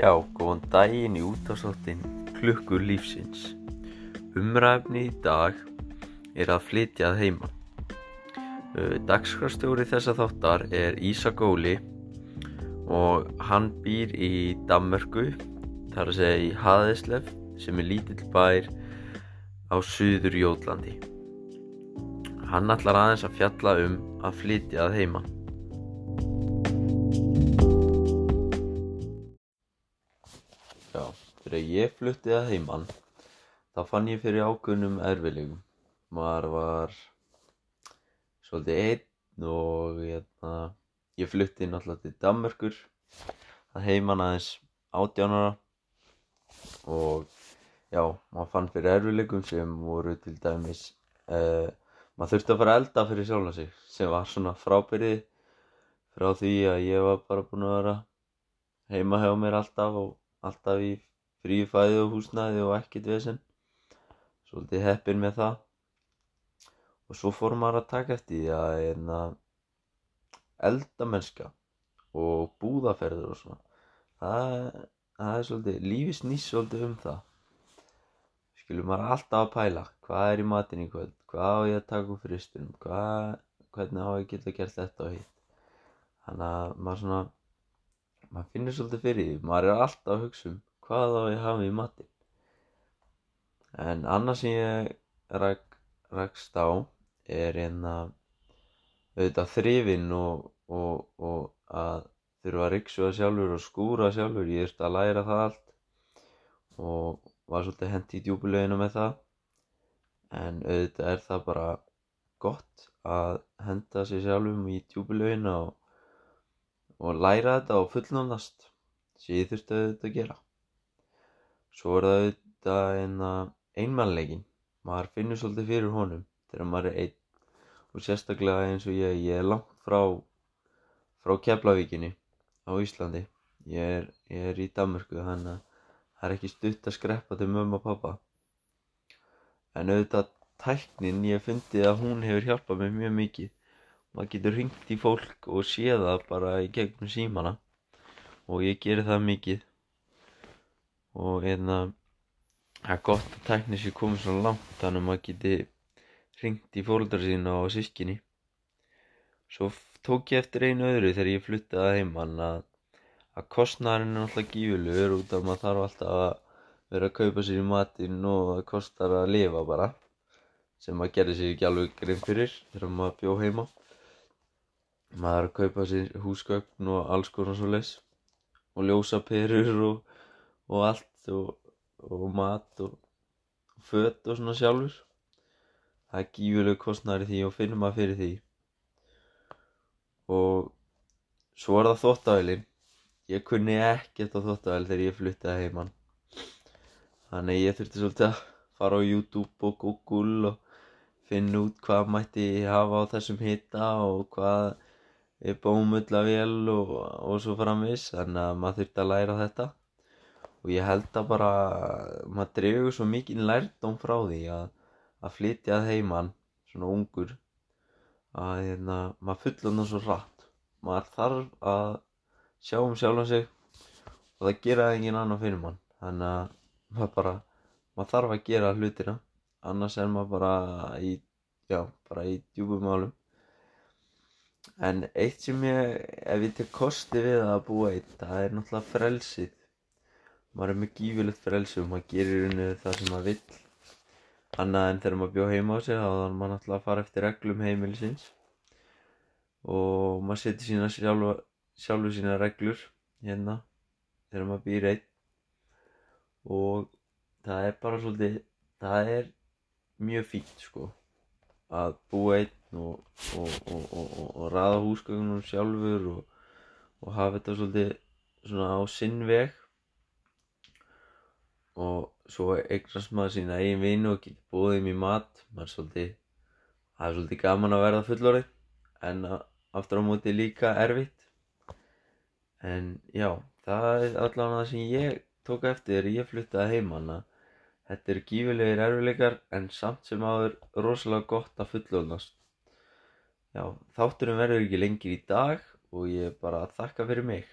Já, góðan daginn í útastáttin Klukkur lífsins. Umræfni í dag er að flytja að heiman. Dagskrafstjóri þessa þáttar er Ísa Góli og hann býr í Danmörku, þar að segja í Hadeslef sem er lítill bær á Suður Jótlandi. Hann ætlar aðeins að fjalla um að flytja að þegar ég flutti að heiman þá fann ég fyrir ákveðnum erfilegum. Maður var svolítið einn og hérna, ég flutti náttúrulega til Danmörkur að heiman aðeins átjánara og já, maður fann fyrir erfilegum sem voru til dæmis uh, maður þurfti að fara elda fyrir sjálfa sig sem var svona frábyrði frá því að ég var bara búin að vera heima hjá mér alltaf og alltaf í fríu fæði og húsnæði og ekkert vesen. Svolítið heppin með það. Og svo fór maður að taka eftir því að einna, eldamennska og búðaferður og svona. Það, það er svolítið lífi snýst svolítið um það. Skilur maður alltaf að pæla. Hvað er í matin í kvöld? Hvað á ég að taka úr fristunum hvað, hvernig á ég að geta gert þetta og hitt? Þannig að maður svona maður finnir svolítið fyrir því. Maður er alltaf að hugsa um hvað á ég að hafa í matin en annars sem ég ræk, rækst á er hérna auðvitað þrifin og, og, og að þurfa að riksuða sjálfur og skúra sjálfur. Ég þurfti að læra það allt og var svolítið hendi í djúbuleginu með það. En auðvitað er það bara gott að henda sér sjálfum í djúbuleginu og, og læra þetta og fullnónast sem ég þurfti að gera svo er það auðvitað einna einmannleikin maður finnur svolítið fyrir honum þegar maður er einn. Og sérstaklega eins og ég, ég er langt frá frá Keflavíkinni á Íslandi. Ég er, ég er í Danmörku þannig að það er ekki stutt að skreppa til mömmu og pappa en auðvitað tæknin ég fyndi að hún hefur hjálpað mér mjög mikið. Maður getur ringt í fólk og séð það bara í gegnum símana. Og ég gerir það mikið og einna það er gott að tækni sér komið svo langt þannig að maður geti ringt í fólkdra sína og sískinni svo tók ég eftir einu öðru þegar ég fluttaði heimann að, að kostnæðarinn er alltaf gífurlegur út af maður þarf alltaf að vera að kaupa sér í matinn og það kostar að lifa bara sem maður gerði sér ekki alveg grein fyrir þegar maður bjó heima. Maður er að kaupa sér húsgögn og alls konar svo leis og ljósaperur og, og allt og og mat og föt og svona sjálfur. Það er gífurleg kostnæri því og finnum maður fyrir því. Og svo er það þóttavælin ég kunni ekkert á þóttavæl þegar ég fluttið heimann þannig ég þurfti svolítið að fara á YouTube og Google og finna út hvað mætti hafa á þessum hitta og hvað er bómullavél og, og svo framvis þannig að maður þurfti að læra þetta og ég held að bara maður dregur svo mikið lærdóm frá því að, að flytja að heimann svona ungur að hérna, maður fullur það svo rætt maður þarf að sjá um sjálf sig og það gera engin annar fyrir mann. Þannig að maður bara maður þarf að gera hlutina. Annars er maður bara í já, bara í djúbum málum. En eitt sem ég ef ég tek kosti við að búa eitt það er náttúrulega frelsið maður er með gífilegt frelsi og maður gerir unni það sem maður vill. Annað en þegar maður bjóð heima á sig þá þannig maður náttúrulega að fara eftir reglum heimilisins. Og maður setur sína sjálfu, sjálfu sína reglur hérna þegar maður býr einn. Og það er bara svolítið það er mjög fínt sko að búa einn og, og, og, og ræða húsgögnum sjálfur og hafa þetta svolítið svona á sinn veg og svo eignast maður sína eigin vinu og getur búið þeim í mat. Maður er svolítið það er svolítið gaman að verða fullorði en aftur á móti líka erfitt. En já það er allavega það sem ég tók eftir þegar ég fluttaði heimann að þetta eru gífilegir erfileikar en samt sem áður rosalega gott að fullorðnast. Já þátturum verður ekki lengir í dag og ég bara þakka fyrir mig